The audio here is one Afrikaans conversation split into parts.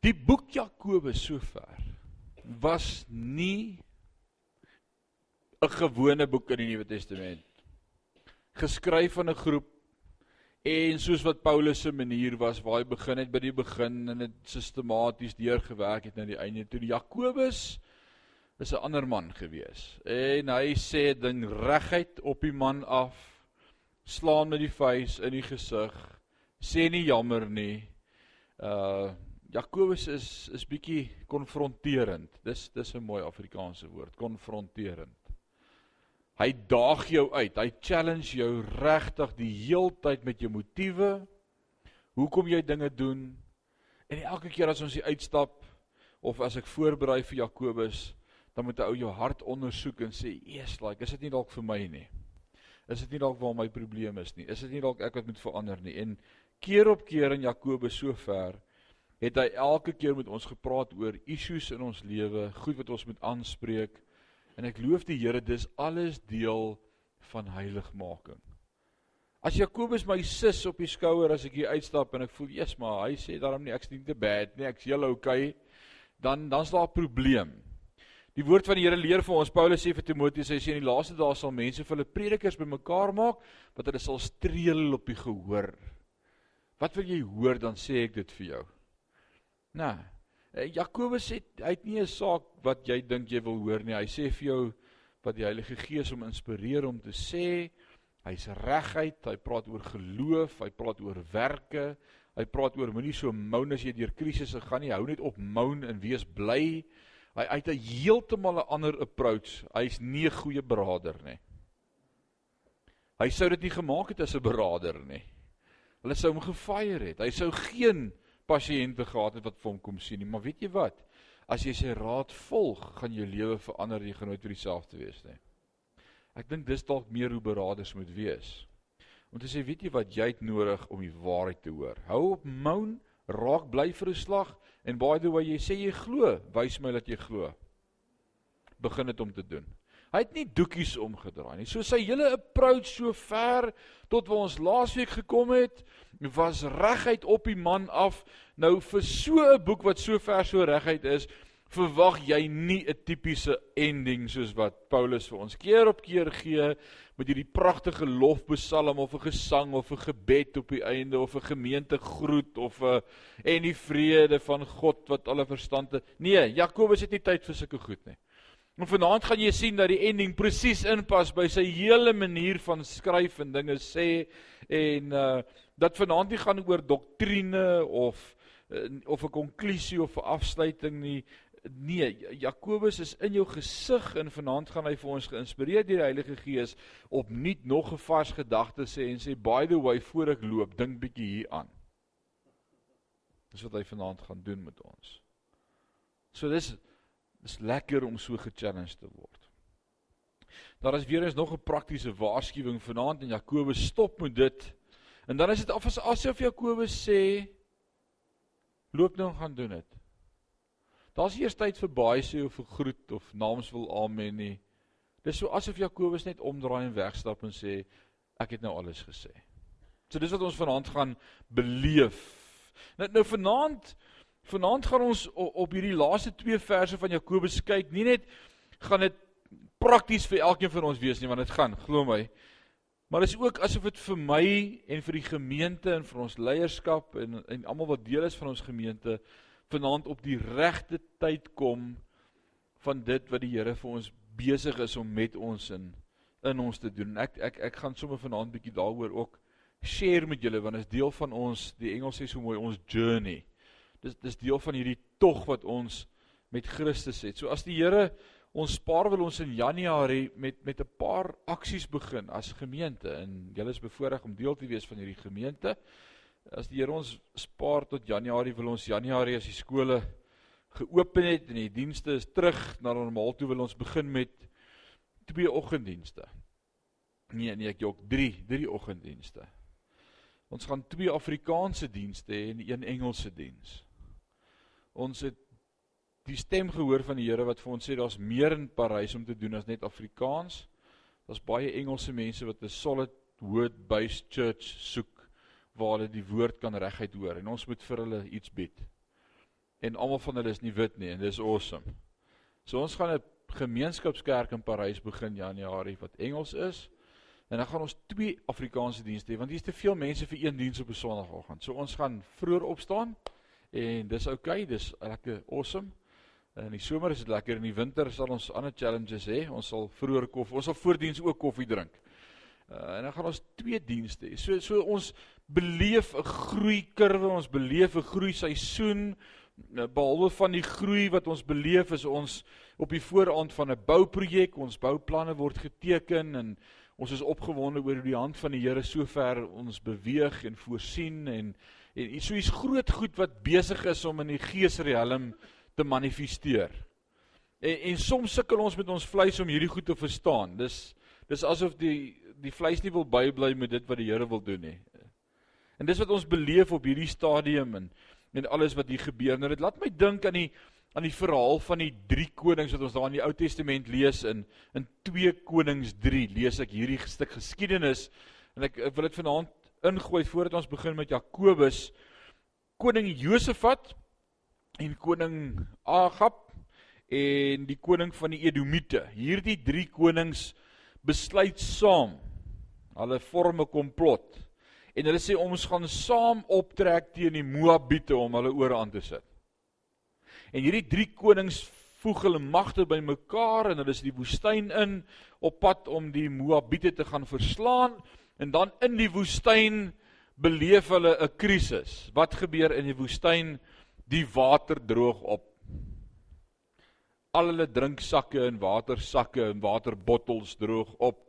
Die boek Jakobus sover was nie 'n gewone boek in die Nuwe Testament. Geskryf van 'n groep en soos wat Paulus se manier was waar hy begin het by die begin en dit sistematies deurgewerk het na die einde toe Jakobus is 'n ander man gewees. En hy sê ding reguit op die man af, slaan met die vuis in die gesig, sê nie jammer nie. Uh Jakobus is is bietjie konfronterend. Dis dis 'n mooi Afrikaanse woord, konfronterend. Hy daag jou uit. Hy challenge jou regtig die heeltyd met jou motiewe. Hoekom jy dinge doen? En elke keer as ons hier uitstap of as ek voorberei vir Jakobus, dan moet 'n ou jou hart ondersoek en sê, "Eers, like, is dit nie dalk vir my nie? Is dit nie dalk waar my probleem is nie? Is dit nie dalk ek wat moet verander nie?" En keer op keer in Jakobus sover het hy elke keer met ons gepraat oor issues in ons lewe, goed wat ons moet aanspreek En ek loof die Here, dis alles deel van heiligmaking. As Jakobus my sis op die skouer as ek hier uitstap en ek voel, "Jesus, maar hy sê daarom nie ek's nie te bad nie, ek's heel okay." Dan dan's daar 'n probleem. Die woord van die Here leer vir ons, Paulus sê vir Timoteus, hy sê in die laaste dae sal mense vir hulle predikers bymekaar maak wat hulle sal streel op die gehoor. Wat wil jy hoor dan sê ek dit vir jou? Nou, Eh, Jakobus sê hy het nie 'n saak wat jy dink jy wil hoor nie. Hy sê vir jou wat die Heilige Gees hom inspireer om te sê. Hy's reguit, hy praat oor geloof, hy praat oor werke, hy praat oor moenie so moun as jy deur krisisse gaan nie. Hou net op moun en wees bly. Hy uit 'n heeltemal 'n ander approach. Hy's nie 'n goeie beraader nie. Hy sou dit nie gemaak het as 'n beraader nie. Hulle sou hom gefire het. Hy sou geen pasiënte gehad het wat vir hom kom sien nie, maar weet jy wat? As jy sy raad volg, gaan jou lewe verander, jy gaan nooit weer dieselfde wees nie. Ek dink dis dalk meer hoe beraders moet wees. Om te sê, weet jy wat jy het nodig om die waarheid te hoor? Hou op moun, raak bly vir 'n slag en by the way jy sê jy glo, wys my dat jy glo. Begin dit om te doen. Hy het nie doekies omgedraai nie. So sy hele approach so ver tot waar ons laasweek gekom het, was reguit op die man af. Nou vir so 'n boek wat so ver so reguit is, verwag jy nie 'n tipiese ending soos wat Paulus vir ons keer op keer gee met hierdie pragtige lofpsalm of 'n gesang of 'n gebed op die einde of 'n gemeente groet of 'n en die vrede van God wat alle verstand het. Nee, Jakobus het nie tyd vir sulke goed nie. En vanaand gaan jy sien dat die ending presies inpas by sy hele manier van skryf en dinge sê en uh dat vanaand nie gaan oor doktrine of uh, of 'n konklusie of 'n afsluiting nie. Nee, Jakobus is in jou gesig en vanaand gaan hy vir ons geïnspireer deur die Heilige Gees opnuut nog 'n vars gedagte sê en sê by the way voor ek loop, dink bietjie hier aan. Dis wat hy vanaand gaan doen met ons. So dis Dis lekker om so gechallenged te word. Daar is weer eens nog 'n praktiese waarskuwing vanaand en Jakobus stop met dit. En dan is dit af asof Jakobus sê loop nou en gaan doen dit. Daar's eers tyd vir baie sê of vir groet of namens wil amen nie. Dis so asof Jakobus net omdraai en wegstap en sê ek het nou alles gesê. So dis wat ons vanaand gaan beleef. Nou nou vanaand Vanaand gaan ons op hierdie laaste twee verse van Jakobus kyk. Nie net gaan dit prakties vir elkeen van ons wees nie, want dit gaan, glo my. Maar dit is ook asof dit vir my en vir die gemeente en vir ons leierskap en en almal wat deel is van ons gemeente vanaand op die regte tyd kom van dit wat die Here vir ons besig is om met ons in in ons te doen. Ek ek ek gaan sommer vanaand bietjie daaroor ook share met julle want dit is deel van ons die Engels sê so mooi ons journey dis dis deel van hierdie tog wat ons met Christus het. So as die Here ons spaar wil ons in Januarie met met 'n paar aksies begin as gemeente en julle is bevoorreg om deel te wees van hierdie gemeente. As die Here ons spaar tot Januarie wil ons Januarie as die skole geopen het en die dienste is terug na normaal toe wil ons begin met twee oggenddienste. Nee nee ek jok 3, 3 oggenddienste. Ons gaan twee Afrikaanse dienste hê en een Engelse diens ons het die stem gehoor van die Here wat vir ons sê daar's meer in Parys om te doen as net Afrikaans. Daar's baie Engelse mense wat 'n solid word-based church soek waar hulle die woord kan reguit hoor en ons moet vir hulle iets bied. en almal van hulle is nie wit nie en dis awesome. So ons gaan 'n gemeenskapskerk in Parys begin Januarie wat Engels is. En dan gaan ons twee Afrikaanse dienste hê want hier's te veel mense vir een diens op 'n Sondagoggend. So ons gaan vroeër opstaan en dis oukei, okay, dis lekker awesome. In die somer is dit lekker in die winter sal ons ander challenges hê. Ons sal vroeër koffie, ons sal voordiens ook koffie drink. Uh, en dan gaan ons twee dienste. So so ons beleef 'n groei kurwe, ons beleef 'n groei seisoen. Nou, behalwe van die groei wat ons beleef is ons op die vooraand van 'n bouprojek. Ons bouplanne word geteken en Ons is opgewonde oor hoe die hand van die Here so ver ons beweeg en voorsien en en so iets groot goed wat besig is om in die geesriem te manifesteer. En en soms sukkel ons met ons vleis om hierdie goed te verstaan. Dis dis asof die die vleis nie wil bybly met dit wat die Here wil doen nie. En dis wat ons beleef op hierdie stadium en en alles wat hier gebeur. Nou dit laat my dink aan die aan die verhaal van die drie konings wat ons daar in die Ou Testament lees in in 2 Konings 3 lees ek hierdie stuk geskiedenis en ek, ek wil dit vanaand ingooi voordat ons begin met Jakobus koning Josafat en koning Agab en die koning van die Edomite hierdie drie konings besluit saam hulle vorm 'n komplot en hulle sê ons gaan saam optrek teen die Moabiete om hulle oor aan te sit. En hierdie drie konings voeg hulle magte bymekaar en hulle is in die woestyn in op pad om die Moabiete te gaan verslaan en dan in die woestyn beleef hulle 'n krisis. Wat gebeur in die woestyn? Die water droog op. Al hulle drinksakke en watersakke en waterbottels droog op.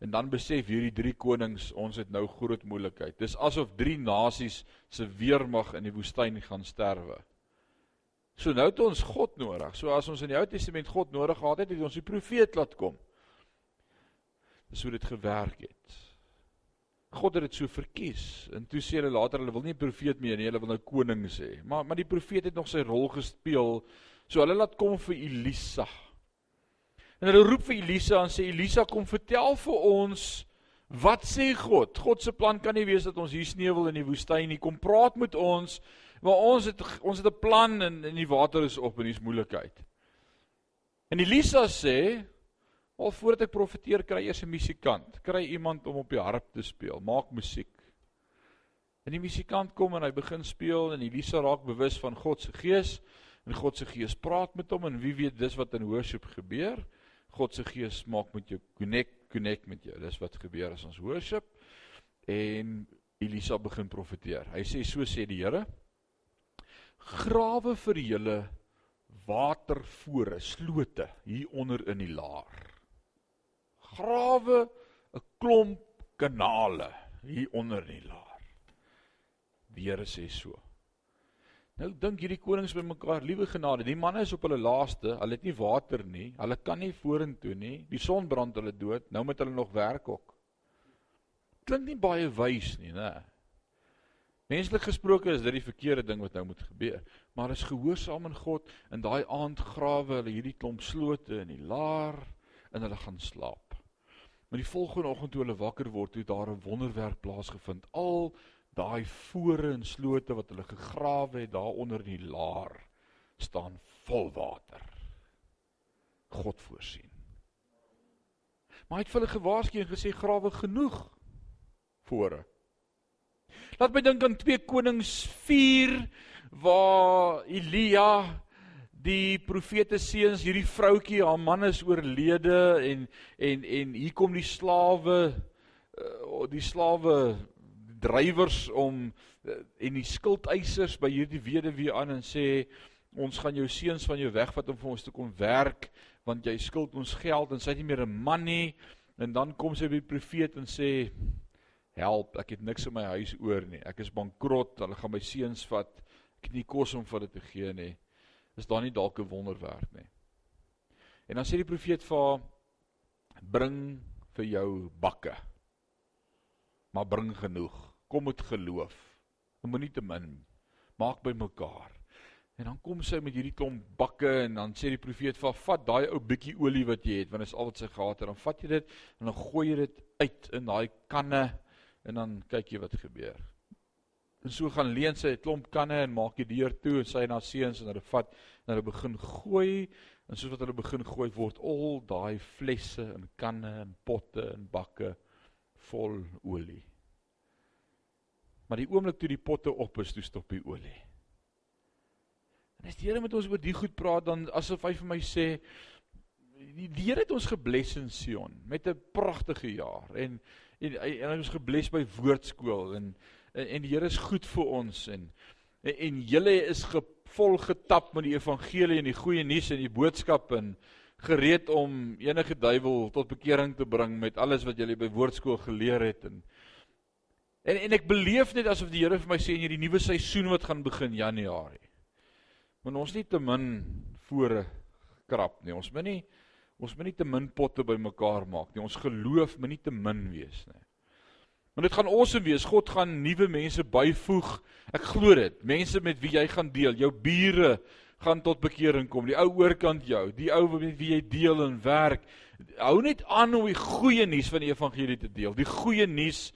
En dan besef hierdie drie konings ons het nou groot moeilikheid. Dis asof drie nasies se weermag in die woestyn gaan sterwe. So nou het ons God nodig. So as ons in die Ou Testament God nodig gehad het, het ons die profeet laat kom. Dis hoe dit gewerk het. God het dit so verkies. En toe sê hulle later hulle wil nie 'n profeet meer nie, hulle wil nou koning sê. Maar maar die profeet het nog sy rol gespeel. So hulle laat kom vir Elisa. En hulle roep vir Elisa en sê Elisa kom vertel vir ons wat sê God? God se plan kan nie wees dat ons hier sneeuwel in die woestyn nie. Kom praat met ons. Maar ons het ons het 'n plan en in die water is op en hier's moeilikheid. En Elisa sê, al voordat ek profeteer, kry eers 'n musikant, kry iemand om op die harp te speel, maak musiek. En die musikant kom en hy begin speel en Elisa raak bewus van God se gees en God se gees praat met hom en wie weet dis wat in worship gebeur. God se gees maak met jou connect connect met jou. Dis wat gebeur as ons worship. En Elisa begin profeteer. Hy sê so sê die Here grawe vir julle watervore, slote hier onder in die laar. Grawe 'n klomp kanale hier onder in die laar. Die Here sê so. Nou dink hierdie konings by mekaar, liewe genade, die manne is op hulle laaste, hulle het nie water nie, hulle kan nie vorentoe nie. Die son brand hulle dood, nou moet hulle nog werk ook. Klink nie baie wys nie, né? Menslik gesproke is dit die verkeerde ding wat nou moet gebeur. Maar as gehoorsaam aan God in daai aand grawe hulle hierdie klomp slote in die laar en hulle gaan slaap. Maar die volgende oggend toe hulle wakker word, het daar 'n wonderwerk plaasgevind. Al daai fore en slote wat hulle gegrawe het daaronder in die laar staan vol water. God voorsien. Maar hy het vir hulle gewaarsku en gesê grawe genoeg fore Laat my dink aan 2 Konings 4 waar Elia die profete seuns hierdie vroutjie haar man is oorlede en en en hier kom die slawe uh, die slawe drywers om uh, en die skuldeisers by hierdie weduwee aan en sê ons gaan jou seuns van jou wegvat om vir ons te kom werk want jy skuld ons geld en sy het nie meer 'n man nie en dan kom sy by die profeet en sê help, ek het niks in my huis oor nie. Ek is bankrot, hulle gaan my seuns vat. Ek het nie kos om vir hulle te gee nie. Is daar nie dalk 'n wonderwerk nie? En dan sê die profeet vir haar bring vir jou bakke. Maar bring genoeg. Kom met geloof. Moenie te min maak by mekaar. En dan kom sy met hierdie klomp bakke en dan sê die profeet vir vat daai ou bietjie olie wat jy het want dit is al wat sy gehad het dan vat jy dit en dan gooi jy dit uit in daai kanne en dan kyk jy wat gebeur. En so gaan leen sy 'n klomp kanne en maak die deur toe en sy en haar seuns en hulle vat en hulle begin gooi en soos wat hulle begin gooi word al daai flesse en kanne en potte en bakke vol olie. Maar die oomblik toe die potte op is, toe stop die olie. En as die Here met ons oor die goed praat dan asof hy vir my sê die, Here het ons gebless in Sion met 'n pragtige jaar en en, en hy het ons gebless by woordskool en en, en die Here is goed vir ons en en, en julle is vol getap met die evangelie en die goeie nuus en die boodskap en gereed om enige duiwel tot bekering te bring met alles wat julle by woordskool geleer het en en, en ek beleef net asof die Here vir my sê in hierdie nuwe seisoen wat gaan begin Januarie. Maar ons nie te min voor krap nie. Ons moet nie ons moet nie te min potte bymekaar maak nie. Ons geloof moet nie te min wees nie. Maar dit gaan awesome wees. God gaan nuwe mense byvoeg. Ek glo dit. Mense met wie jy gaan deel, jou bure gaan tot bekering kom. Die ou oorkant jou, die ou met wie jy deel en werk. Hou net aan om die goeie nuus van die evangelie te deel. Die goeie nuus,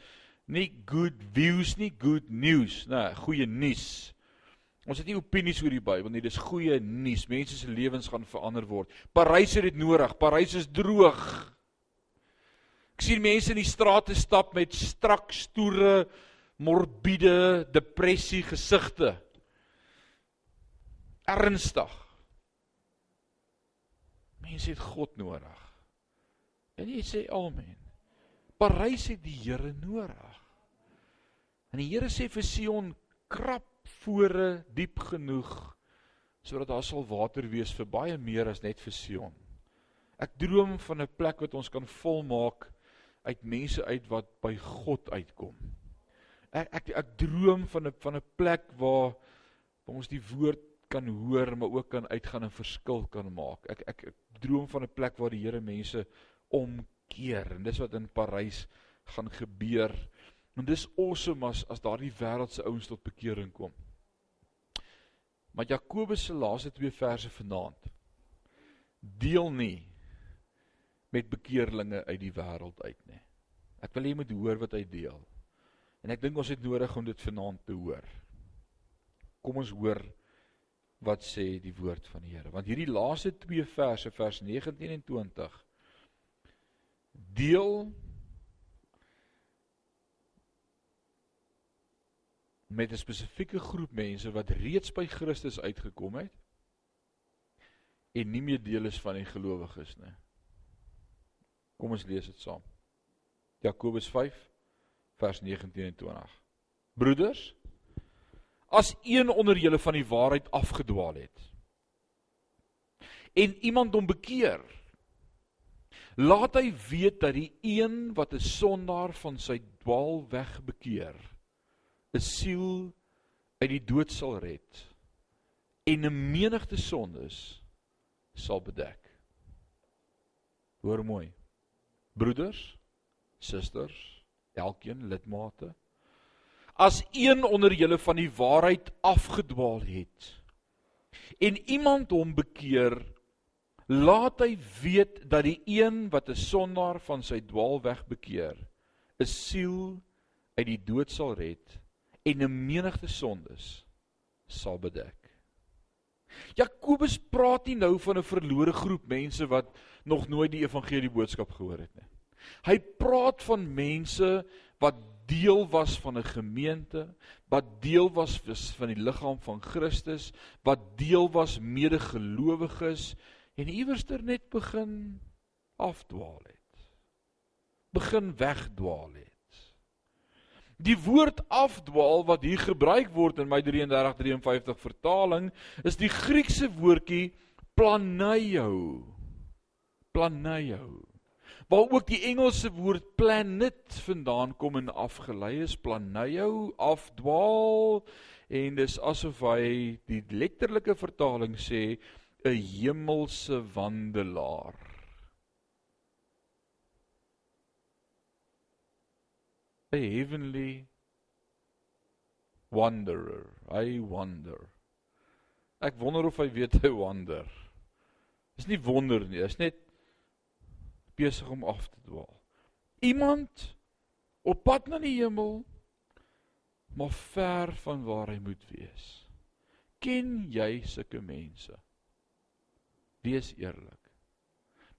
nie good views nie, good news, nee, goeie nuus. Ons het nie opinies oor die Bybel nie, dis goeie nuus. Mense se lewens gaan verander word. Parys het dit nodig. Parys is droog. Ek sien mense in die strate stap met strak stoere morbiede depressie gesigte. Ernstig. Mense het God nodig. En jy sê amen. Parys het die Here nodig. En die Here sê vir Sion krap vore diep genoeg sodat daar sal water wees vir baie meer as net vir Sion. Ek droom van 'n plek wat ons kan volmaak uit mense uit wat by God uitkom. Ek ek ek droom van 'n van 'n plek waar waar ons die woord kan hoor maar ook kan uitgaan en verskil kan maak. Ek ek ek droom van 'n plek waar die Here mense omkeer en dis wat in Parys gaan gebeur. En dis awesome as as daardie wêreldse ouens tot bekering kom. Maar Jakobus se laaste twee verse vanaand deel nie met bekeerlinge uit die wêreld uit nie. Ek wil hê jy moet hoor wat hy deel. En ek dink ons het nodig om dit vanaand te hoor. Kom ons hoor wat sê die woord van die Here. Want hierdie laaste twee verse, vers 19 en 20 deel met 'n spesifieke groep mense wat reeds by Christus uitgekom het en nie meer deel is van die gelowiges nie. Kom ons lees dit saam. Jakobus 5 vers 19 en 20. Broeders, as een onder julle van die waarheid afgedwaal het en iemand hom bekeer, laat hy weet dat die een wat 'n sondaar van sy dwaalweg bekeer, 'n siel uit die dood sal red en 'n menigte sondes sal bedek. Hoor mooi broeders, susters, elkeen lidmate. As een onder julle van die waarheid afgedwaal het en iemand hom bekeer, laat hy weet dat die een wat 'n sondaar van sy dwaalweg bekeer, 'n siel uit die dood sal red en 'n menigte sondes sal bedek. Jakobus praat nie nou van 'n verlore groep mense wat nog nooit die evangelie boodskap gehoor het nie. Hy praat van mense wat deel was van 'n gemeente, wat deel was van die liggaam van Christus, wat deel was medegelowiges en iewerster net begin afdwaal het. Begin wegdwaal het. Die woord afdwaal wat hier gebruik word in my 3353 vertaling is die Griekse woordjie planeio. Planeio. Waar ook die Engelse woord planet vandaan kom en afgelei is, planeio, afdwaal en dis asof hy die letterlike vertaling sê 'n hemelse wandelaar. a heavenly wanderer. I wonder. Ek wonder of hy weet hy wander. Dis nie wonder nie, is net besig om af te dwaal. Iemand op pad na die hemel maar ver van waar hy moet wees. Ken jy sulke mense? Wees eerlik.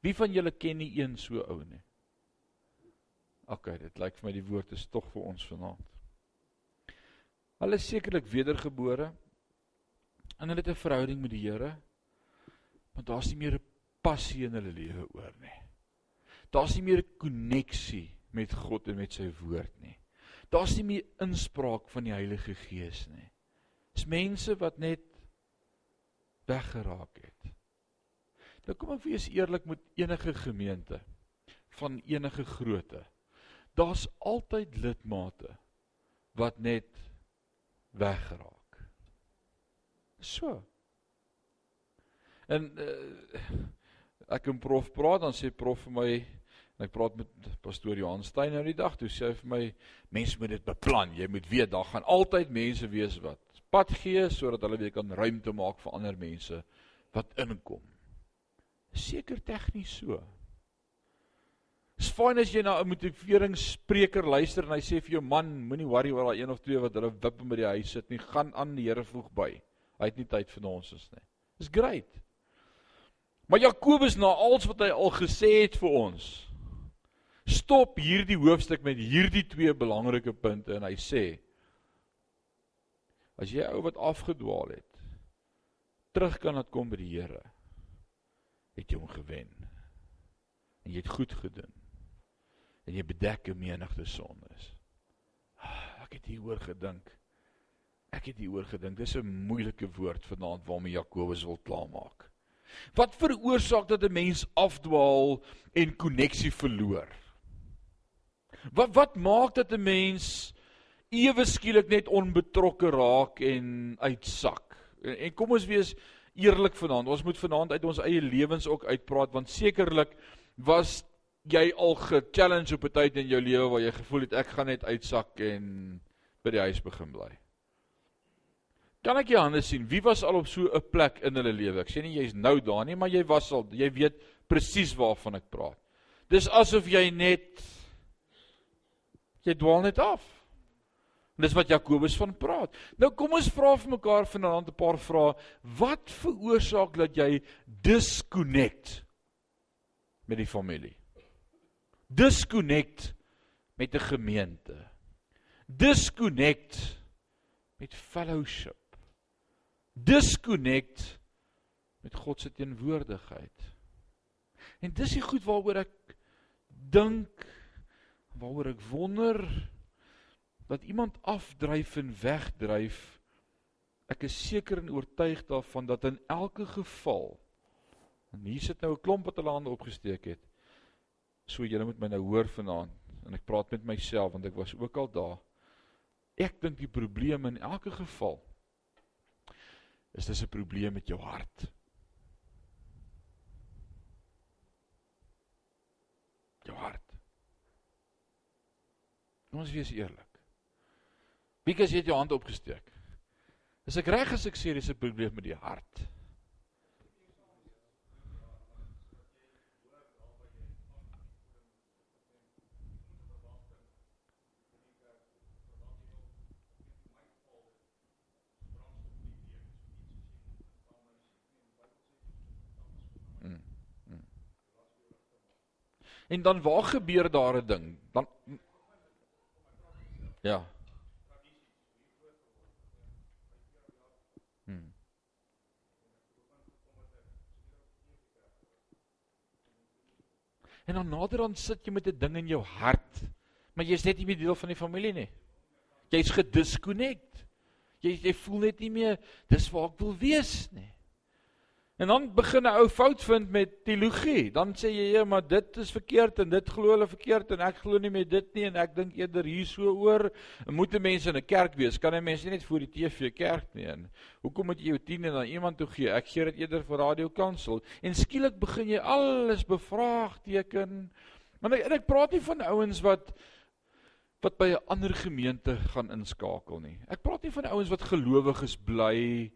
Wie van julle ken nie een so ou nie? OK, dit lyk vir my die woord is tog vir ons vanaand. Hulle is sekerlik wedergebore en hulle het 'n verhouding met die Here. Maar daar's nie meer 'n passie in hulle lewe oor nie. Daar's nie meer 'n koneksie met God en met sy woord nie. Daar's nie meer inspraak van die Heilige Gees nie. Dis mense wat net weggeraak het. Nou kom ek wees eerlik met enige gemeente van enige grootte. Daar's altyd lidmate wat net weggeraak. So. En uh, ek en prof praat dan sê prof vir my en ek praat met pastoor Johan Steyn nou die dag toe sê hy vir my mense moet dit beplan. Jy moet weet daar gaan altyd mense wees wat pad gee sodat hulle weer kan ruimte maak vir ander mense wat inkom. Seker tegnies so. Dis fyn as jy na 'n motiveringsspreker luister en hy sê vir jou man, moenie worry oor daai een of twee wat hulle wip by die huis sit nie, gaan aan die Here voeg by. Hy het nie tyd vir ons is nie. Dis great. Maar Jakobus na alles wat hy al gesê het vir ons, stop hierdie hoofstuk met hierdie twee belangrike punte en hy sê as jy ou wat afgedwaal het, terug kan laat kom by die Here, het jy hom gewen. En jy het goed gedoen en jy bedek 'n menigte sondes. Ah, ek het hieroor gedink. Ek het hieroor gedink. Dis 'n moeilike woord vanaand waarmee Jakobus wil klaarmaak. Wat veroorsaak dat 'n mens afdwaal en koneksie verloor? Wat wat maak dat 'n mens ewe skielik net onbetrokke raak en uitsak? En, en kom ons wees eerlik vanaand. Ons moet vanaand uit ons eie lewens ook uitpraat want sekerlik was jy al ge-challenge op 'n tyd in jou lewe waar jy gevoel het ek gaan net uitsak en by die huis begin bly. Kan ek jou hande sien? Wie was al op so 'n plek in hulle lewe? Ek sê nie jy's nou daar nie, maar jy was al, jy weet presies waarvan ek praat. Dis asof jy net jy dwaal net af. En dis wat Jakobus van praat. Nou kom ons vra vir mekaar vanaand 'n paar vrae. Wat veroorsaak dat jy disconnect met die familie? disconnect met 'n gemeente. Disconnect met fellowship. Disconnect met God se teenwoordigheid. En dis die goed waaroor ek dink, waaroor ek wonder dat iemand afdryf en wegdryf. Ek is seker en oortuig daarvan dat in elke geval en hier sit nou 'n klomp wat hulle hande opgesteek het. So julle moet my nou hoor vanaand en ek praat met myself want ek was ook al daar. Ek dink die probleem in elke geval is dis 'n probleem met jou hart. Jou hart. Ons wees eerlik. Wie kies jy jou hand opgesteek? Is ek reg as ek sê dis 'n probleem met die hart? En dan waar gebeur daar 'n ding? Dan Ja. Hmm. En dan nader aan sit jy met 'n ding in jou hart, maar jy's net nie meer deel van die familie nie. Jy's gedisconnect. Jy jy voel net nie meer dis waar ek wil wees nie. En dan begin 'n ou fout vind met teologie. Dan sê jy ja, maar dit is verkeerd en dit glo hulle verkeerd en ek glo nie meer dit nie en ek dink eerder hier so oor. Moet mense in 'n kerk wees? Kan 'n mens nie net voor die TV kerk nie? En hoekom moet jy jou 10 en dan iemand toe gee? Ek gee dit eerder vir radio kansel. En skielik begin jy alles bevraagteken. Maar ek, ek praat nie van ouens wat wat by 'n ander gemeente gaan inskakel nie. Ek praat nie van ouens wat gelowiges bly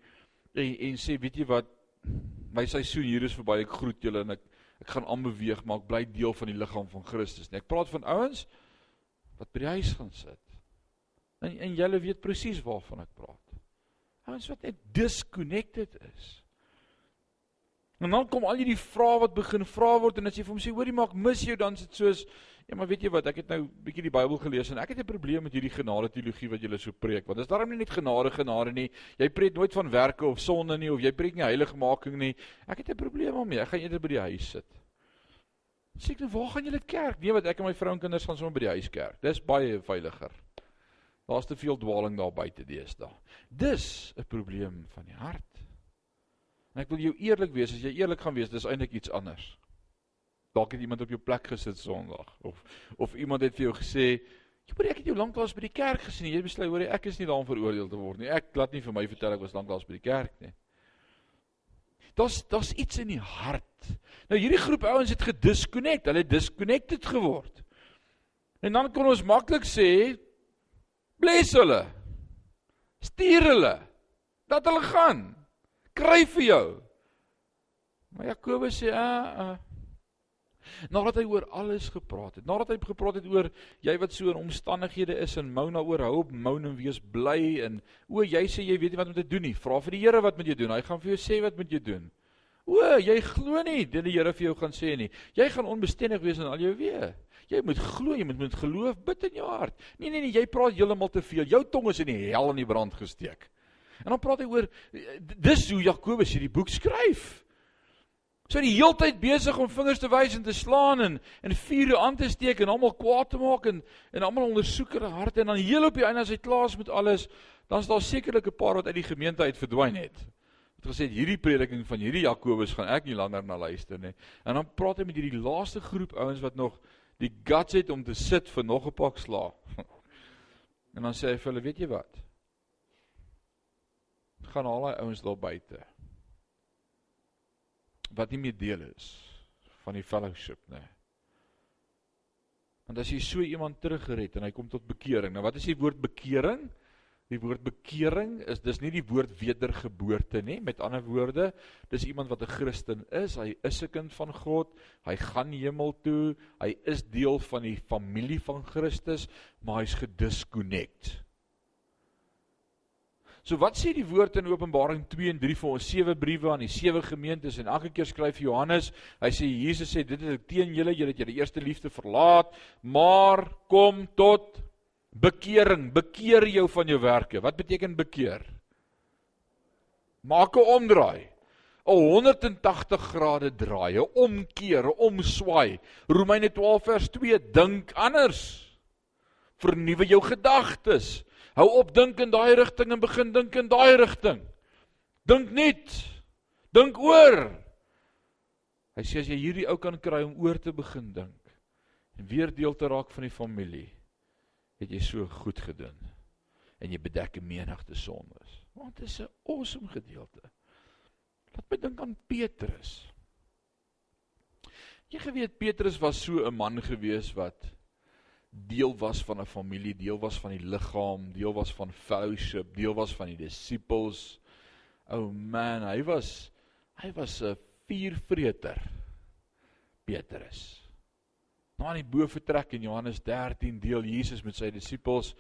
en en sê weet jy wat my seisoen hier is verby. Ek groet julle en ek ek gaan aanbeweeg, maar ek bly deel van die liggaam van Christus. Nee, ek praat van ouens wat by die huis gaan sit. En en julle weet presies waarvan ek praat. Ouens wat net disconnected is. En dan kom al hierdie vrae wat begin vra word en as jy vir hom sê hoorie maak mis jou dan is dit soos ja maar weet jy wat ek het nou bietjie die Bybel gelees en ek het 'n probleem met hierdie genade teologie wat julle so preek want dit is daarom nie net genade genade nie. Jy preek nooit van werke of sonde nie of jy preek nie heiligmaking nie. Ek het 'n probleem daarmee. Ek gaan eerder by die huis sit. Sê ek nou waar gaan julle kerk? Nee wat ek en my vrou en kinders gaan sommer by die huis kerk dis baie veiliger. Daar's te veel dwaaling daar buite deesdae. Dis 'n probleem van die hart En ek wil jou eerlik wees, as jy eerlik gaan wees, dis eintlik iets anders. Dalk het iemand op jou plek gesit Sondag of of iemand het vir jou gesê, "Jy moet ek het jou lanklaas by die kerk gesien. Jy besluit hoor ek is nie daarom veroordeel te word nie. Ek laat nie vir my vertel ek was lanklaas by die kerk nie." Daar's daar's iets in die hart. Nou hierdie groep ouens het gedisconnect. Hulle het disconnected geword. En dan kon ons maklik sê, "Bless hulle. Stuur hulle. Dat hulle gaan." Kry vir jou. Maar Jakobus sê, "Ah, uh, nadat hy oor alles gepraat het, nadat hy gepraat het oor jy wat so in omstandighede is en mou na oor hou op mou en wees bly en o, jy sê jy weet nie wat om te doen nie. Vra vir die Here wat moet jy doen? Hy gaan vir jou sê wat moet jy doen. O, jy glo nie dit die Here vir jou gaan sê nie. Jy gaan onbestendig wees in al jou weë. Jy moet glo, jy moet met geloof bid in jou hart. Nee nee nee, jy praat heeltemal te veel. Jou tong is in die hel in die brand gesteek. En dan praat hy oor dis hoe Jakobus hierdie boek skryf. So die heeltyd besig om vingers te wys en te slaan en en vuur aan te steek en almal kwaad te maak en en almal ondersoek hulle harte en dan heel op die einde as hy klaar is met alles, dan is daar sekerlik 'n paar wat uit die gemeente uit verdwyn het. Het gesê hierdie prediking van hierdie Jakobus gaan ek nie langer na luister nie. En dan praat hy met hierdie laaste groep ouens wat nog die guts het om te sit vir nog 'n pak slaag. En dan sê hy vir hulle, weet jy wat? Gaan al daai ouens daar buite wat nie meer deel is van die fellowship nê. Want as jy so iemand teruggered en hy kom tot bekering. Nou wat is die woord bekering? Die woord bekering is dis nie die woord wedergeboorte nie. Met ander woorde, dis iemand wat 'n Christen is, hy is 'n kind van God, hy gaan hemel toe, hy is deel van die familie van Christus, maar hy's gedisconnect. So wat sê die woord in Openbaring 2 en 3 vir ons sewe briewe aan die sewe gemeentes en elke keer skryf Johannes, hy sê Jesus sê dit is teen julle, julle het julle eerste liefde verlaat, maar kom tot bekering, bekeer jou van jou werke. Wat beteken bekeer? Maak 'n omdraai. 'n 180 grade draai, 'n omkeer, 'n omswaai. Romeine 12 vers 2 dink anders. Vernuwe jou gedagtes. Hou op dink in daai rigting en begin dink in daai rigting. Dink net. Dink oor. Hy sê as jy hierdie ou kan kry om oor te begin dink en weer deel te raak van die familie, het jy so goed gedoen. En jy bedek 'n menigte sondes. Want dit is 'n awesome gedeelte. Laat my dink aan Petrus. Jy geweet Petrus was so 'n man gewees wat deel was van 'n familie, deel was van die liggaam, deel was van fellowship, deel was van die disippels. O oh man, hy was hy was 'n vuurvreter. Petrus. Aan die bo vertrek in Johannes 13 deel Jesus met sy disippels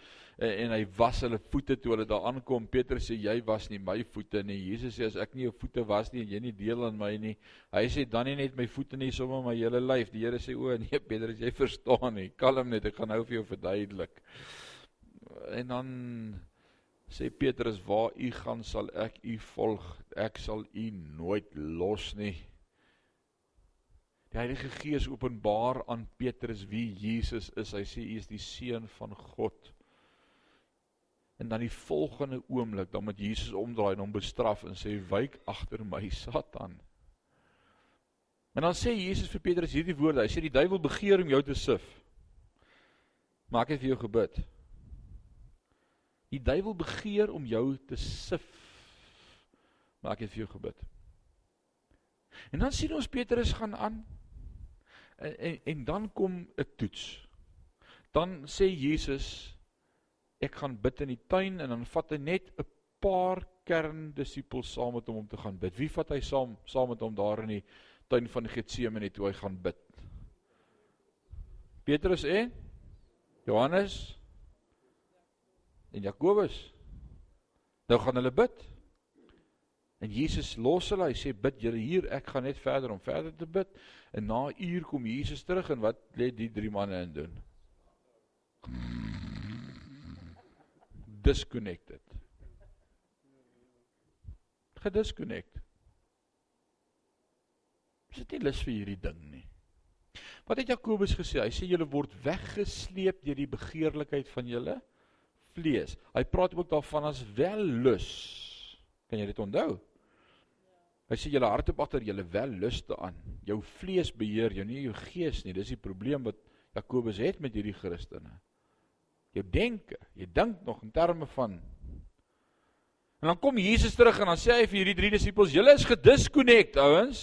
eh, en hy was hulle voete toe hulle daar aankom. Petrus sê jy was nie my voete nie. Jesus sê as ek nie jou voete was nie en jy nie deel aan my nie. Hy sê dan nie net my voete nie, sommer my hele lyf. Die Here sê o nee Petrus, jy verstaan nie. Kalm net, ek gaan nou vir jou verduidelik. En dan sê Petrus waar u gaan sal ek u volg. Ek sal u nooit los nie. Die Heilige Gees openbaar aan Petrus wie Jesus is. Hy sê hy is die seun van God. En dan die volgende oomblik dan moet Jesus omdraai en hom bestraf en sê wyk agter my Satan. En dan sê Jesus vir Petrus hierdie woorde. Hy sê die duiwel begeer om jou te sif. Maar ek het vir jou gebid. Die duiwel begeer om jou te sif. Maar ek het vir jou gebid. En dan sien ons Petrus gaan aan En, en en dan kom 'n toets. Dan sê Jesus ek gaan bid in die tuin en dan vat hy net 'n paar kern disippels saam met hom om te gaan bid. Wie vat hy saam saam met hom daar in die tuin van Getsemane toe hy gaan bid? Petrus en Johannes en Jakobus. Nou gaan hulle bid. En Jesus los hulle. Hy sê bid julle hier, ek gaan net verder om verder te bid. En na 'n uur kom Jesus terug en wat lê die drie manne in doen? Disconnected. Gedisconnect. Sit nie lus vir hierdie ding nie. Wat het Jakobus gesê? Hy sê julle word weggesleep deur die begeerlikheid van julle vlees. Hy praat ook daarvan as wellus. Kan jy dit onthou? Hy sê julle harte agter julle welluste aan. Jou vlees beheer jou, nie jou gees nie. Dis die probleem wat Jakobus het met hierdie Christene. Jou denke, jy dink nog in terme van En dan kom Jesus terug en dan sê hy vir hierdie drie disippels, julle is gedisconnect, ouens.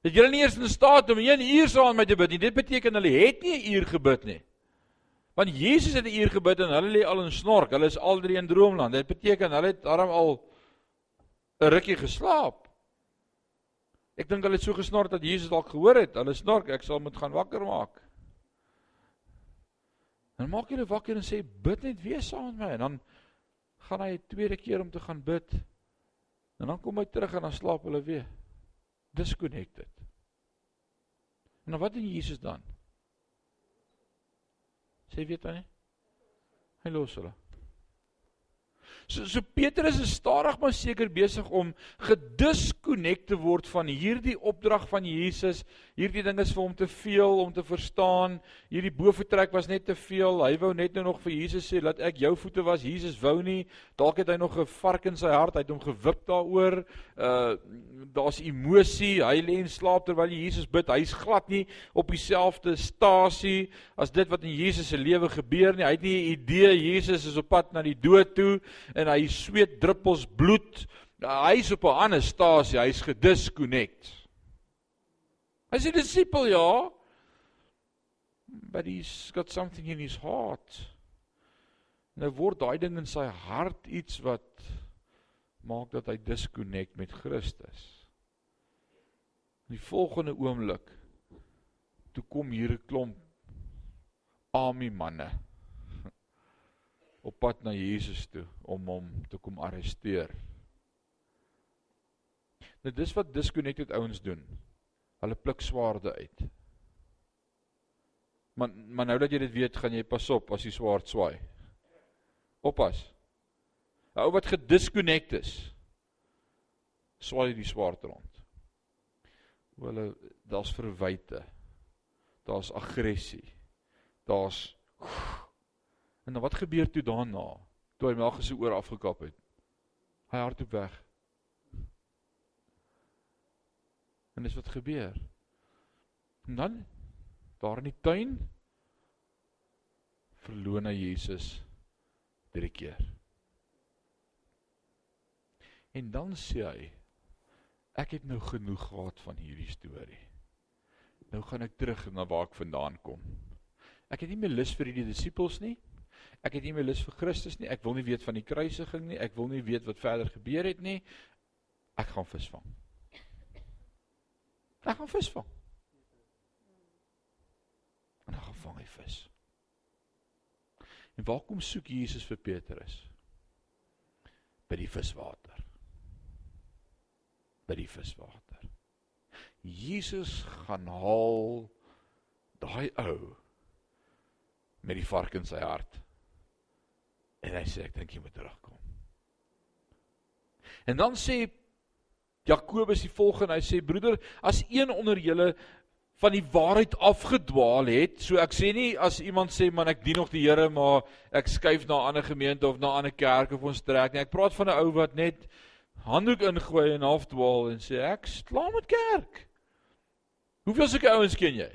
Dat julle nie eens in staat om 1 uur saam met my te bid nie. Dit beteken hulle het nie 'n uur gebid nie. Want Jesus het 'n uur gebid en hulle lê al in snork. Hulle is al drie in droomland. Dit beteken hulle het darm al 'n rukkie geslaap. Ek dink hulle het so gesnor dat Jesus dalk gehoor het. Hulle snork, ek sal moet gaan wakker maak. Dan maak hulle wakker en sê bid net weer saam met my en dan gaan hy 'n tweede keer om te gaan bid. En dan kom hy terug en dan slaap hulle weer. Disconnected. En dan wat doen Jesus dan? Sê weet hy nie? Hy los hulle. So so Petrus is stadig maar seker besig om gedisconnect te word van hierdie opdrag van Jesus. Hierdie ding is vir hom te veel om te verstaan. Hierdie boefretrek was net te veel. Hy wou net nou nog vir Jesus sê dat ek jou voete was. Jesus wou nie. Dalk het hy nog 'n vark in sy hart. Hy het hom gewip daaroor. Uh daar's emosie. Hy lê en slaap terwyl Jesus bid. Hy's glad nie op dieselfde stasie as dit wat in Jesus se lewe gebeur nie. Hy het nie 'n idee Jesus is op pad na die dood toe en hy sweet druppels bloed. Hy's op 'n ander stasie, hy's gedisconnect. Hy's 'n disipel, ja. But he's got something in his heart. Nou word daai ding in sy hart iets wat maak dat hy disconnect met Christus. In die volgende oomblik toe kom hier 'n klomp army manne op pad na Jesus toe om hom te kom arresteer. Nou dis wat disconnected ouens doen. Hulle pluk swaarde uit. Maar maar nou dat jy dit weet, gaan jy pas op as die swaard swaai. Oppas. 'n Ou wat gedisconnect is, swaai die swaard rond. Hulle daar's verwyte. Daar's aggressie. Daar's En dan wat gebeur toe daarna? Toe hy Melchus se oor afgekap het. Hy hardloop weg. En dis wat gebeur. En dan daar in die tuin verloon hy Jesus drie keer. En dan sê hy ek het nou genoeg gehad van hierdie storie. Nou gaan ek terug na waar ek vandaan kom. Ek het nie meer lus vir die disippels nie. Ek het nie meer lus vir Christus nie. Ek wil nie weet van die kruisiging nie. Ek wil nie weet wat verder gebeur het nie. Ek gaan visvang. Ek gaan visvang. En dan gaan vang hy vis. En waar kom soek Jesus vir Petrus? By die viswater. By die viswater. Jesus gaan haal daai ou met die vark in sy hart. En hy sê ek dink jy moet terugkom. En dan sê Jakobus die volgende, hy sê broeder, as een onder julle van die waarheid afgedwaal het, so ek sê nie as iemand sê man ek dien nog die Here maar ek skuif na 'n ander gemeente of na 'n ander kerk of ons trek nie. Ek praat van 'n ou wat net handdoek ingooi en halfdwaal en sê ek slaam met kerk. Hoeveel sulke ouens ken jy?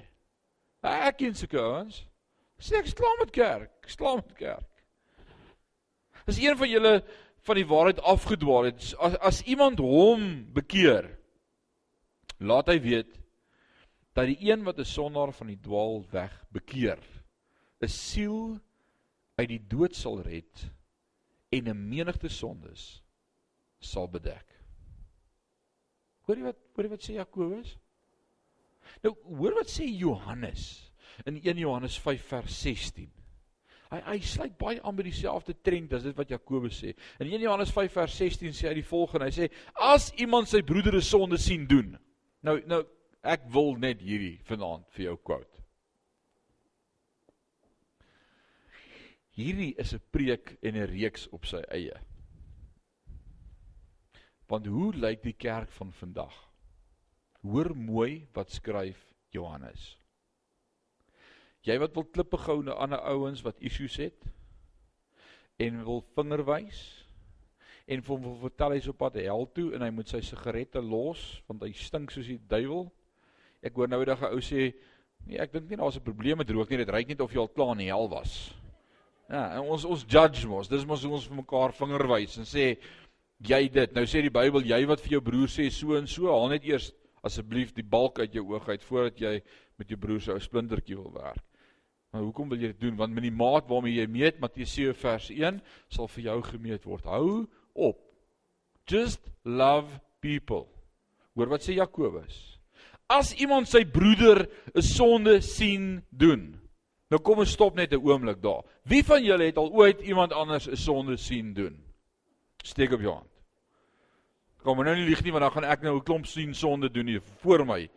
Ek ken sulke ouens. Sê ek slaam met kerk, slaam met kerk. As een van julle van die waarheid afgedwaal het, as as iemand hom bekeer, laat hy weet dat die een wat 'n sondaar van die dwaal weg bekeer, 'n siel uit die dood sal red en 'n menigte sondes sal bedek. Hoor jy wat hoor jy wat sê Jakobus? Nou hoor wat sê Johannes in 1 Johannes 5 vers 16. Hy hy sluit baie aan by dieselfde trend as dit wat Jakobus sê. In 1 Johannes 5 vers 16 sê hy die volgende. Hy sê as iemand sy broeder se sonde sien doen. Nou nou ek wil net hierdie vanaand vir jou quote. Hierdie is 'n preek en 'n reeks op sy eie. Want hoe lyk die kerk van vandag? Hoor mooi wat skryf Johannes. Jy wat wil klippe gou na ander ouens wat issues het en wil vinger wys en vir hom wil vertel hy's op pad hel toe en hy moet sy sigarette los want hy stink soos die duiwel. Ek hoor nou eendag 'n ou sê, nee, ek dink nie daar's 'n probleem met rook nie, dit ryk net of jy al klaar in die hel was. Ja, en ons ons judge mos, dis mos hoe ons vir mekaar vinger wys en sê jy dit. Nou sê die Bybel, jy wat vir jou broer sê so en so, haal net eers asseblief die balk uit jou oog uit voordat jy met jou broer se ou splintertjie wil werk. Maar hoekom wil jy dit doen? Want met die maat waarmee jy meet, Matteus 7 vers 1, sal vir jou gemeet word. Hou op. Just love people. Hoor wat sê Jakobus? As iemand sy broeder 'n sonde sien doen. Nou kom ons stop net 'n oomblik daar. Wie van julle het al ooit iemand anders 'n sonde sien doen? Steek op jou hand. Kom nou nie lieg nie want dan gaan ek nou 'n klomp sien sonde doen hier voor my.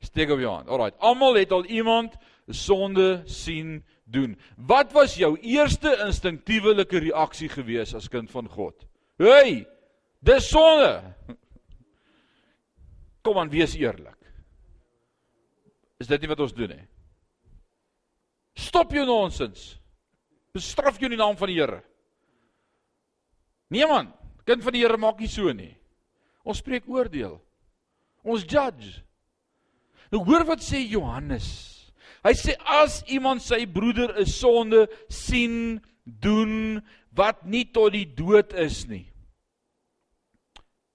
Steek op jou hand. Alraai. Almal het al iemand sonde sien doen. Wat was jou eerste instinktiewe reaksie gewees as kind van God? Hey, dis sonde. Kom aan, wees eerlik. Is dit nie wat ons doen nie? Stop jou nonsens. Bestraf jou in die naam van die Here. Nee man, kind van die Here maak nie so nie. Ons spreek oordeel. Ons judge. Nou hoor wat sê Johannes. Hy sê as iemand sy broeder 'n sonde sien doen wat nie tot die dood is nie,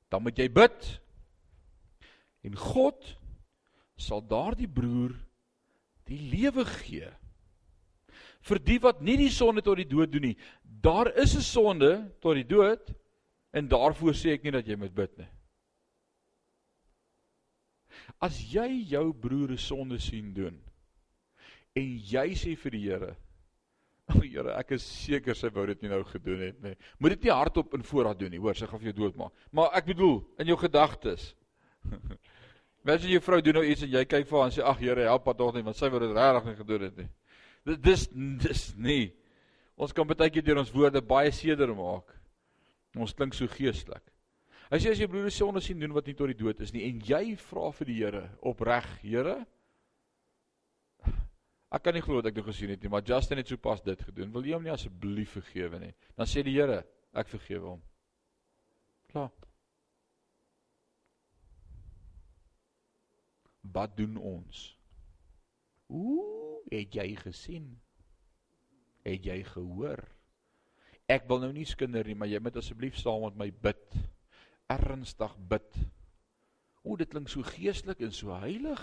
dan moet jy bid en God sal daardie broer die lewe gee. Vir die wat nie die sonde tot die dood doen nie, daar is 'n sonde tot die dood en daarvoor sê ek nie dat jy moet bid nie. As jy jou broer 'n sonde sien doen en jy sê vir die Here, "O oh, Here, ek is seker sy wou dit nie nou gedoen het nie." Moet dit nie hardop in voorraad doen nie, hoor, sy gaan vir jou doodmaak. Maar ek bedoel, in jou gedagtes. Mens en jou vrou doen nou iets en jy kyk vir haar en sê, "Ag Here, help haar tog nie, want sy wou dit regtig nie gedoen het nie." Dis dis nie. Ons kan baie keer deur ons woorde baie seer maak. Ons klink so geestelik. Hy sê as jy broer se sonde sien doen wat nie tot die dood is nie en jy vra vir die Here opreg, Here. Ek kan nie glo dat ek dit gesien het nie, maar Justin het sopas dit gedoen. Wil jy hom nie asseblief vergewe nie? Dan sê die Here, ek vergewe hom. Klaar. Wat doen ons? Ooh, het jy gesien? Het jy gehoor? Ek wil nou nie skinder nie, maar jy moet asseblief saam met my bid ernstig bid. O, dit klink so geestelik en so heilig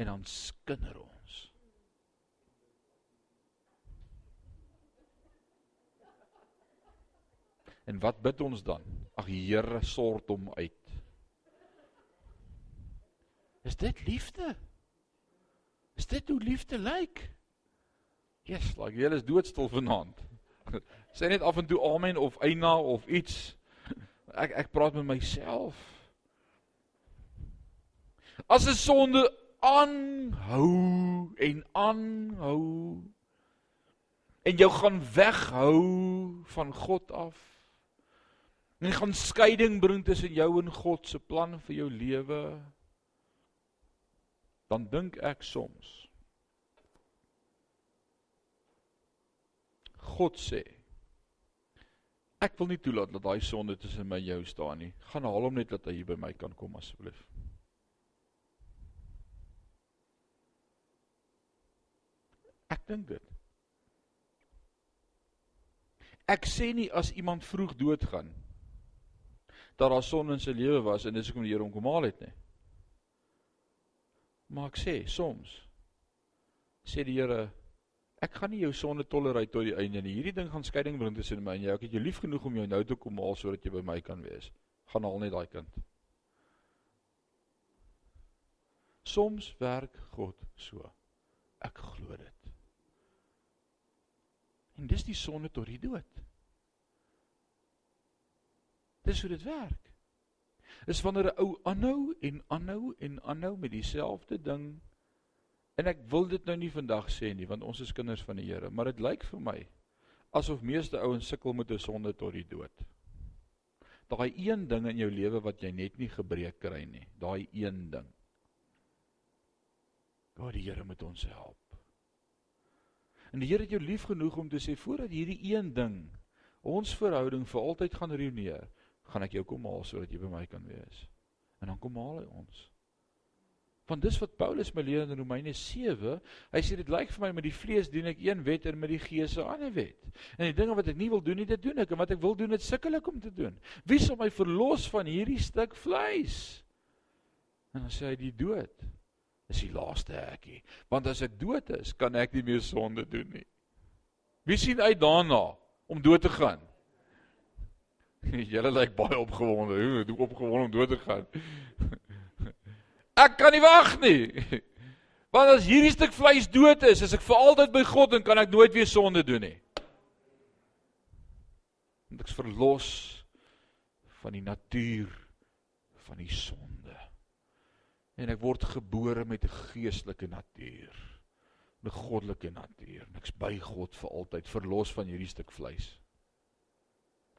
en dan skinder ons. En wat bid ons dan? Ag Here, sort hom uit. Is dit liefde? Is dit hoe liefde lyk? Jesus, like jy is doodstil vanaand. Sê net af en toe amen of eina of iets. Ek ek praat met myself. As 'n sonde aanhou en aanhou en jou gaan weghou van God af. En gaan skeiding bring tussen jou en God se plan vir jou lewe. Dan dink ek soms God sê Ek wil nie toelaat dat daai sonde tussen my en jou staan nie. Gaan haal hom net dat hy hier by my kan kom asseblief. Ek dink dit. Ek sê nie as iemand vroeg doodgaan dat daar sonde in sy lewe was en dis hoekom die Here hom kom haal het nie. Maar ek sê soms sê die Here Ek gaan nie jou sonde tolereer tot die einde nie. Hierdie ding gaan skeiding bring tussen my en jou. Ek het jou lief genoeg om jou nou te kom haal sodat jy by my kan wees. Gaan haal net daai kind. Soms werk God so. Ek glo dit. En dis die sonde tot die dood. Dis hoe dit werk. Is wanneer 'n ou aanhou en aanhou en aanhou met dieselfde ding en ek wil dit nou nie vandag sê nie want ons is kinders van die Here, maar dit lyk vir my asof meeste ouens sukkel met 'n sonde tot die dood. Daai een ding in jou lewe wat jy net nie gebreek kry nie, daai een ding. God die Here moet ons help. En die Here het jou lief genoeg om te sê voordat hierdie een ding ons verhouding vir altyd gaan ruïneer, gaan ek jou kom haal sodat jy by my kan wees. En dan kom haal hy ons. Want dis wat Paulus my leer in Romeine 7. Hy sê dit lyk vir my met die vlees doen ek een wet en met die gees 'n ander wet. En die dinge wat ek nie wil doen nie, dit doen ek en wat ek wil doen, dit sukkel ek om te doen. Wie sal my verlos van hierdie stuk vleis? En dan sê hy die dood is die laaste hekkie. Want as ek dood is, kan ek nie meer sonde doen nie. Wie sien uit daarna om dood te gaan? Julle lyk baie opgewonde. Hoe, hoe opgewonde om dood te gaan. Ek kan nie wag nie. Want as hierdie stuk vleis dood is, is ek vir altyd by God en kan ek nooit weer sonde doen nie. Want ek's verlos van die natuur van die sonde. En ek word gebore met 'n geestelike natuur, 'n goddelike natuur. Ek's by God vir altyd, verlos van hierdie stuk vleis.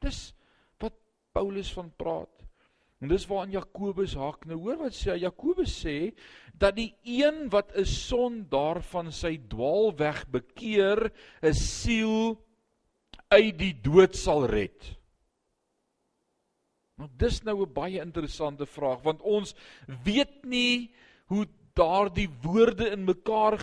Dis Paulus van praat. En dis waar in Jakobus haak nou hoor wat sê Jakobus sê dat die een wat 'n son daarvan sy dwaalweg bekeer 'n siel uit die dood sal red. Nou dis nou 'n baie interessante vraag want ons weet nie hoe daardie woorde in mekaar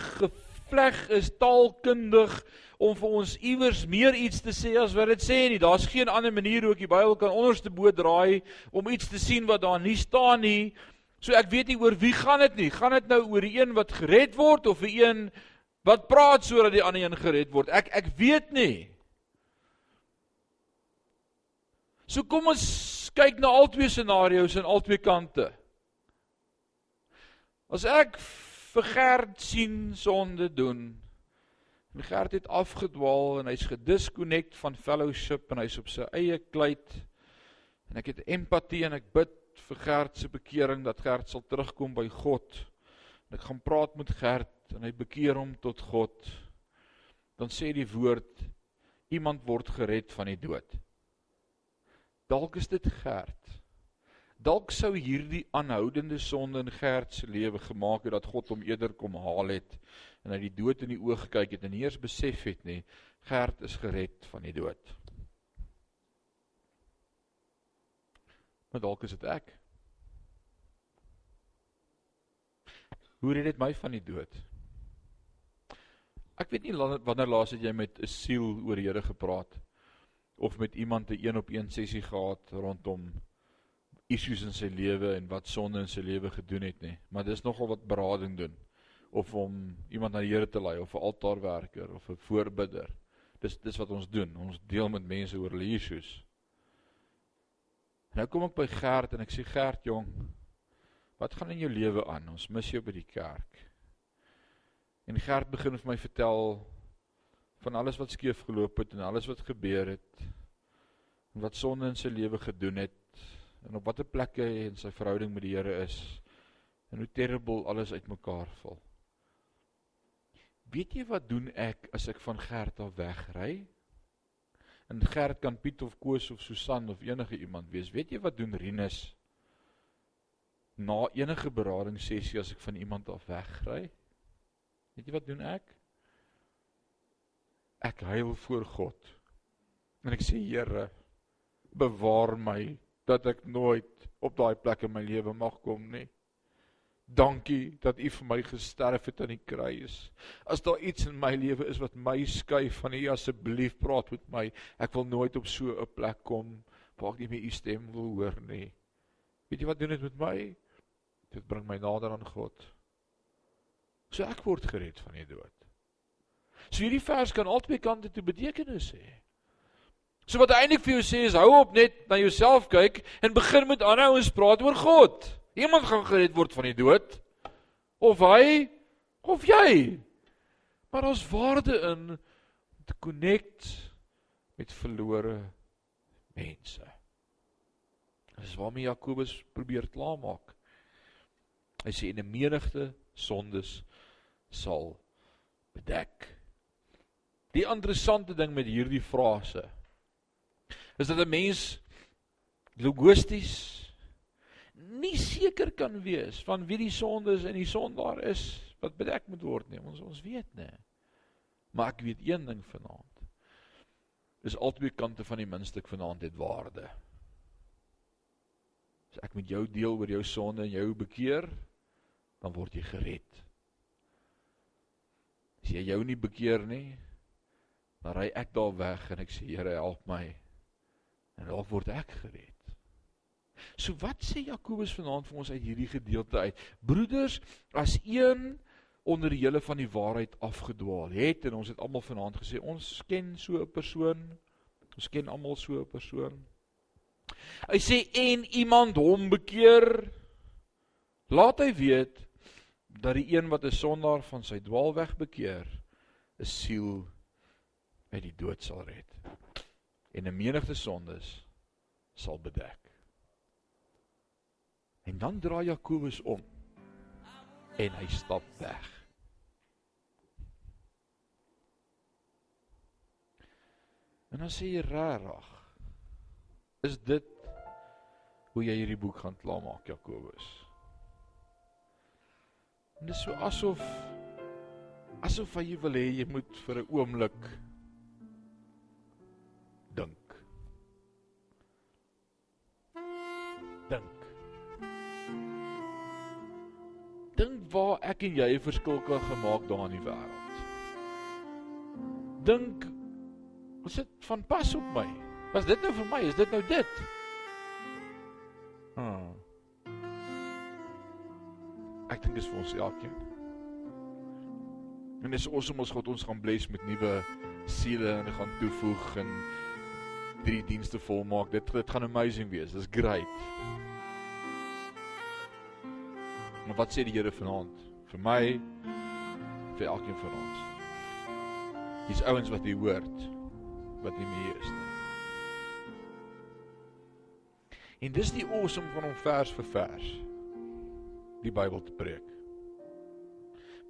gevleg is taalkundig om vir ons iewers meer iets te sê as wat dit sê nie. Daar's geen ander manier hoe ek die Bybel kan onderste bo draai om iets te sien wat daar nie staan nie. So ek weet nie oor wie gaan dit nie. Gaan dit nou oor die een wat gered word of die een wat praat sodat die ander een gered word? Ek ek weet nie. So kom ons kyk na albei scenario's aan albei kante. As ek vir Gert sien sonde doen, En Gert het afgedwaal en hy's gedisconnect van fellowship en hy's op sy eie kluit. En ek het empatie en ek bid vir Gert se bekering dat Gert sal terugkom by God. En ek gaan praat met Gert en hy bekeer hom tot God. Dan sê die woord iemand word gered van die dood. Dalk is dit Gert. Dalk sou hierdie aanhoudende sonde in Gert se lewe gemaak het dat God hom eerder kom haal het en hy die dood in die oë gekyk het en nie eers besef het nie Gert is gered van die dood. Maar dalk is dit ek. Hoe red dit my van die dood? Ek weet nie wanneer laas het jy met 'n siel oor die Here gepraat of met iemand 'n een op een sessie gehad rondom issues in sy lewe en wat sonde in sy lewe gedoen het nie, maar dis nogal wat berading doen of om iemand na die Here te lei of 'n altaarwerker of 'n voorbidder. Dis dis wat ons doen. Ons deel met mense oor hulle issues. Nou kom ek by Gert en ek sê Gert jong, wat gaan in jou lewe aan? Ons mis jou by die kerk. En Gert begin vir my vertel van alles wat skeef geloop het en alles wat gebeur het en wat sonde in sy lewe gedoen het en op watter plekke hy in sy verhouding met die Here is en hoe terrible alles uitmekaar val. Weet jy wat doen ek as ek van Gert af wegry? En Gert kan Piet of Koos of Susan of enige iemand wees. Weet jy wat doen Rinus? Na enige beradingssessie as ek van iemand af wegry? Weet jy wat doen ek? Ek huil voor God. En ek sê Here, bewaar my dat ek nooit op daai plek in my lewe mag kom nie. Dankie dat U vir my gesterf het aan die kruis. As daar iets in my lewe is wat my skei van U, asseblief praat met my. Ek wil nooit op so 'n plek kom waar ek nie meer U stem wil hoor nie. Weet jy wat doen dit met my? Dit bring my nader aan God. So ek word gered van die dood. So hierdie vers kan albei kante toe betekenis hê. So wat hy eintlik vir jou sê is hou op net na jouself kyk en begin met ander ouens praat oor God. Iemand gaan gered word van die dood of hy of jy. Maar ons waarde in te connect met verlore mense. Dis waarmee Jakobus probeer klaarmaak. Hy sê 'n menigte sondes sal bedek. Die interessante ding met hierdie frase is dat 'n mens logisties nie seker kan wees van wie die sondes en die sondaar is wat bedek moet word nie. Ons ons weet nê. Maar ek weet een ding vanaand. Dis albei kante van die muntstuk vanaand het waarde. As ek met jou deel oor jou sonde en jou bekeer, dan word jy gered. As jy jou nie bekeer nie, dan ry ek daar weg en ek sê Here help my. En dalk word ek gered. So wat sê Jakobus vanaand vir ons uit hierdie gedeelte uit? Broeders, as een onder julle van die waarheid afgedwaal het en ons het almal vanaand gesê ons ken so 'n persoon. Ons ken almal so 'n persoon. Hy sê en iemand hom bekeer, laat hy weet dat die een wat 'n sondaar van sy dwaalweg bekeer, 'n siel uit die dood sal red en 'n menigte sondes sal bedek. En dan draai Jakobus om en hy stap weg. En dan sê jy regtig, is dit hoe jy hierdie boek gaan klaarmaak Jakobus? En dit is so asof asof jy wil hê jy moet vir 'n oomblik Dink waar ek en jy 'n verskil kan gemaak daar in die wêreld. Dink was dit van pas op my? Was dit nou vir my? Is dit nou dit? Hmm. Ek dink dis vir ons elkeen. En dis awesome ons God ons gaan bless met nuwe siele en gaan toevoeg en drie dienste volmaak. Dit dit gaan amazing wees. Dis great. Maar wat sê die Here vanaand vir my vir elkeen van ons? Dis ouens wat jy hoort wat nie meer is nie. En dis die awesome van om vers vir vers die Bybel te preek.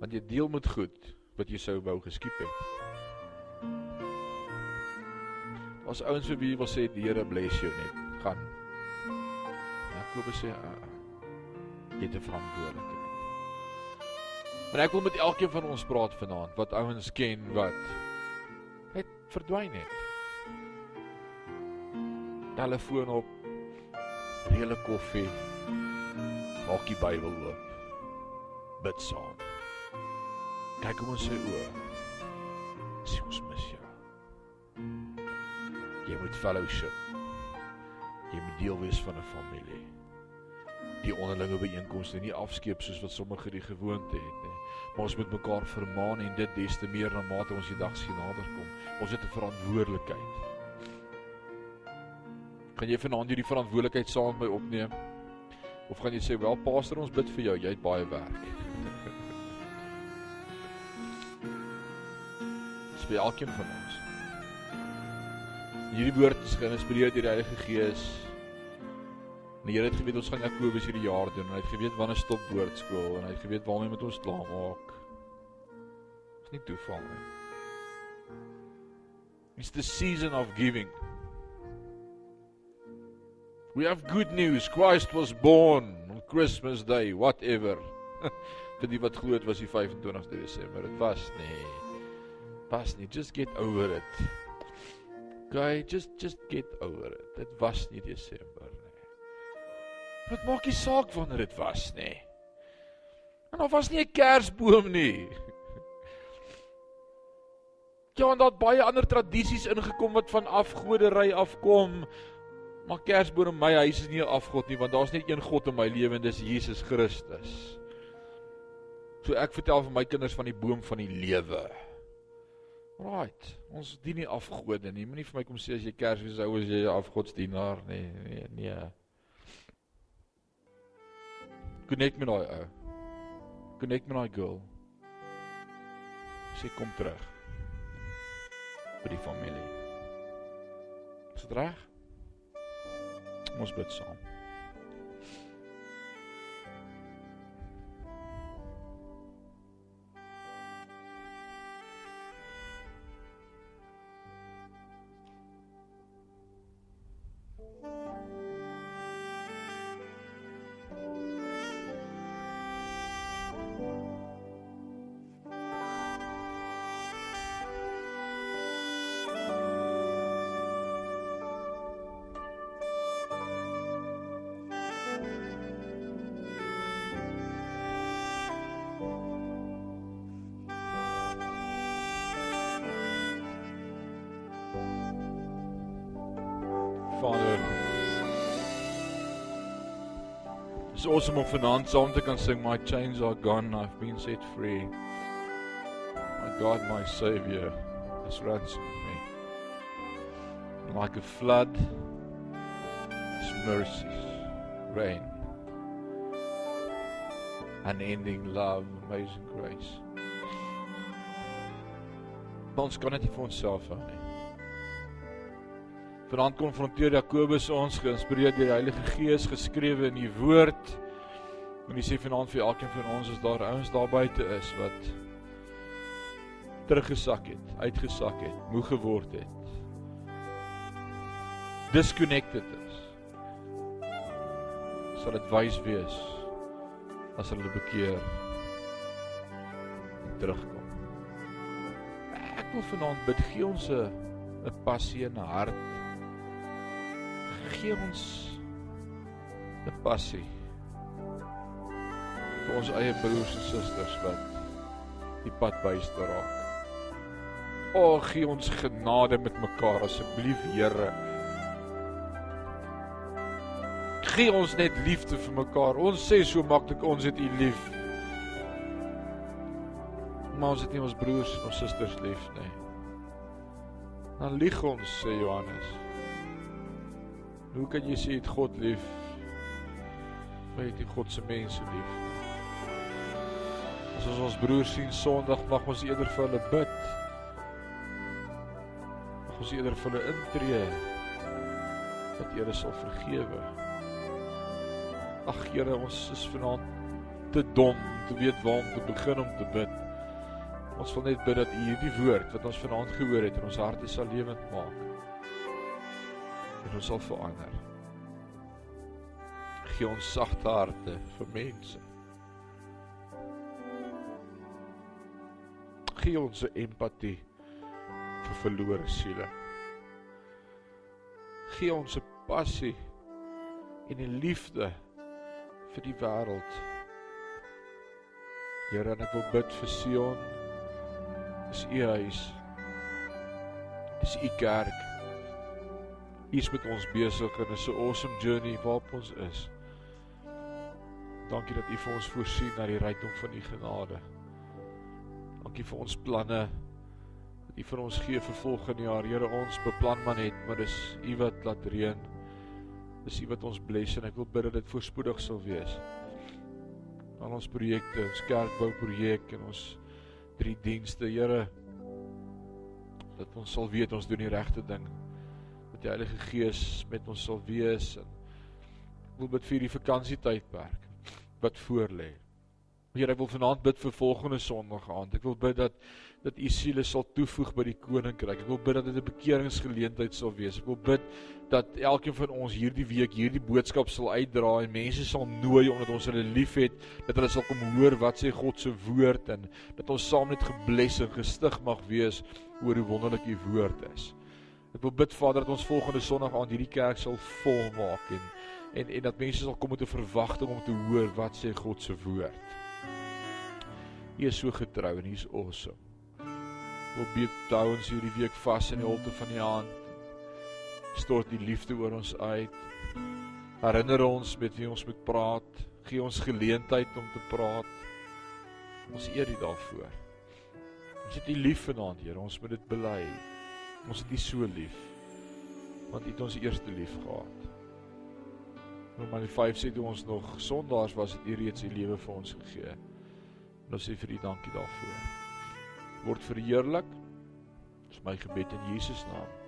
Want jy deel met goed wat jy sou wou geskiep het. Ons ouens vir wie wil sê die Here bless jou net. Gaan. Jakobus sê uh, jy het 'n verantwoordelikheid. Maar ek wil met elkeen van ons praat vanaand wat ouens ken wat het verdwyn het. Telefoon op, reële koffie, maak die Bybel oop. Bid saam. Kyk om in sy oë. Sien ons mis jou. Jy moet fellowship. Jy moet deel wees van 'n familie. Die onderlinge byeenkomste nie afskeep soos wat sommige die gewoonte het nie. Maar ons moet mekaar vermaan en dit des te meer na mate ons die dag sien nader kom. Ons het 'n verantwoordelikheid. Kan jy vanaand hierdie verantwoordelikheid saam met my opneem? Of gaan jy sê, "Wel, pastor, ons bid vir jou, jy het baie werk." Dis vir elkeen van ons. Hierdie woord is geïnspireer deur die Heilige Gees. Die Here het geweet ons gaan Jakobus hierdie jaar doen en hy het geweet wanneer stop woordskool en hy het geweet waarmee met ons klaar maak. Dis nie toeval nie. It's the season of giving. We have good news. Christ was born on Christmas Day, whatever. Vir die wat glo dit was die 25ste Desember. Dit was nie. Pas nie. Just get over it. Okay, just just get over it. Dit was nie Desember Wat maak nie saak wanneer dit was nie. En daar was nie 'n kersboom nie. Ja, en daar het baie ander tradisies ingekom wat van afgodery afkom. Maar Kersboom in my huis is nie 'n afgod nie, want daar's net een God in my lewe en dis Jesus Christus. So ek vertel vir my kinders van die boom van die lewe. Right. Ons dien nie afgode nie. Moenie vir my kom sê as jy Kersfees hou as jy afgodsdienaar nie. Nee, nee. Connect met daai ou. Connect met daai girl. Sê kom terug. by die familie. Is dit reg? Ons bid saam. It's awesome om vanaand saam te kan sing my chains are gone I've been set free. My God my savior has ransomed me. Like a flood his mercies rain. Unending love, amazing grace. Ons kan dit vir onsself hou nie. Vanaand konfronteer Jakobus ons geïnspireer deur die Heilige Gees geskrewe in die woord. En hy sê vanaand vir elkeen van ons as daar ouens daar buite is wat teruggesak het, uitgesak het, moeg geword het. Disconnected is. Sal dit wys wees as hulle bekeer en terugkom. Ek wil vanaand bid gee ons 'n 'n passie en 'n hart gee ons 'n passie vir ons eie broers en susters wat die pad byster raak. O, gee ons genade met mekaar asseblief, Here. Gee ons net liefde vir mekaar. Ons sê so maklik ons het U lief. Maar ons het nie ons broers en ons susters lief nie. Dan lieg ons, sê Johannes. Hoe kan jy sê jy het God lief? Maar jy het nie God se mense lief. As ons ons broers sien Sondag, mag ons eerder vir hulle bid. Mag ons eerder vir hulle intree dat Here sal vergewe. Ag Here, ons is vanaand te dom om te weet waar om te begin om te bid. Ons wil net bid dat U hierdie woord wat ons vanaand gehoor het in ons harte sal lewend maak en ons sal verander. Gee ons sagte harte vir mense. Gee ons empatie vir verlore siele. Gee ons 'n passie en 'n liefde vir die wêreld. Here, ek wil bid vir Sion. Dis u huis. Dis u kerk. Is met ons besig en is 'n awesome journey waarop ons is. Dankie dat U vir ons voorsien na die rykdom van U genade. Dankie vir ons planne wat U vir ons gee vir volgende jaar. Here, ons beplan maar net, maar dis U wat laat reën. Dis U wat ons bless en ek wil bid dat dit voorspoedig sal wees. Al ons projekte, ons kerkbouprojek en ons drie dienste, Here, dat ons sal weet ons doen die regte ding dat die Heilige Gees met ons sal wees en wil bid vir die vakansietydperk wat voorlê. Here, ek wil vanaand bid vir volgende Sondag aand. Ek wil bid dat dat u siele sal toevoeg by die koninkryk. Ek wil bid dat dit 'n bekeringsgeleentheid sal wees. Ek wil bid dat elkeen van ons hierdie week hierdie boodskap sal uitdra en mense sal nooi omdat ons hulle liefhet, dat hulle sal kom hoor wat sê God se woord en dat ons saam net gebless en gestig mag wees oor hoe wonderlik u woord is. Ek wil bid Vader dat ons volgende Sondag aan hierdie kerk sal volmaak en en en dat mense sal kom met 'n verwagting om te hoor wat sê God se woord. U is so getrou en U's awesome. Wil bid hou ons hierdie week vas in die holte van die hand. Stort die liefde oor ons uit. Herinner ons met wie ons moet praat. Gee ons geleentheid om te praat. Ons eer U daarvoor. Ons het U lief vanaand, Here. Ons moet dit bely. Ons het U so lief. Want U het ons eerste lief gehad. Romeine 5 sê toe ons nog sondaars was, het U reeds U lewe vir ons gegee. En ons sê vir U dankie daarvoor. Word verheerlik. Dis my gebed in Jesus naam.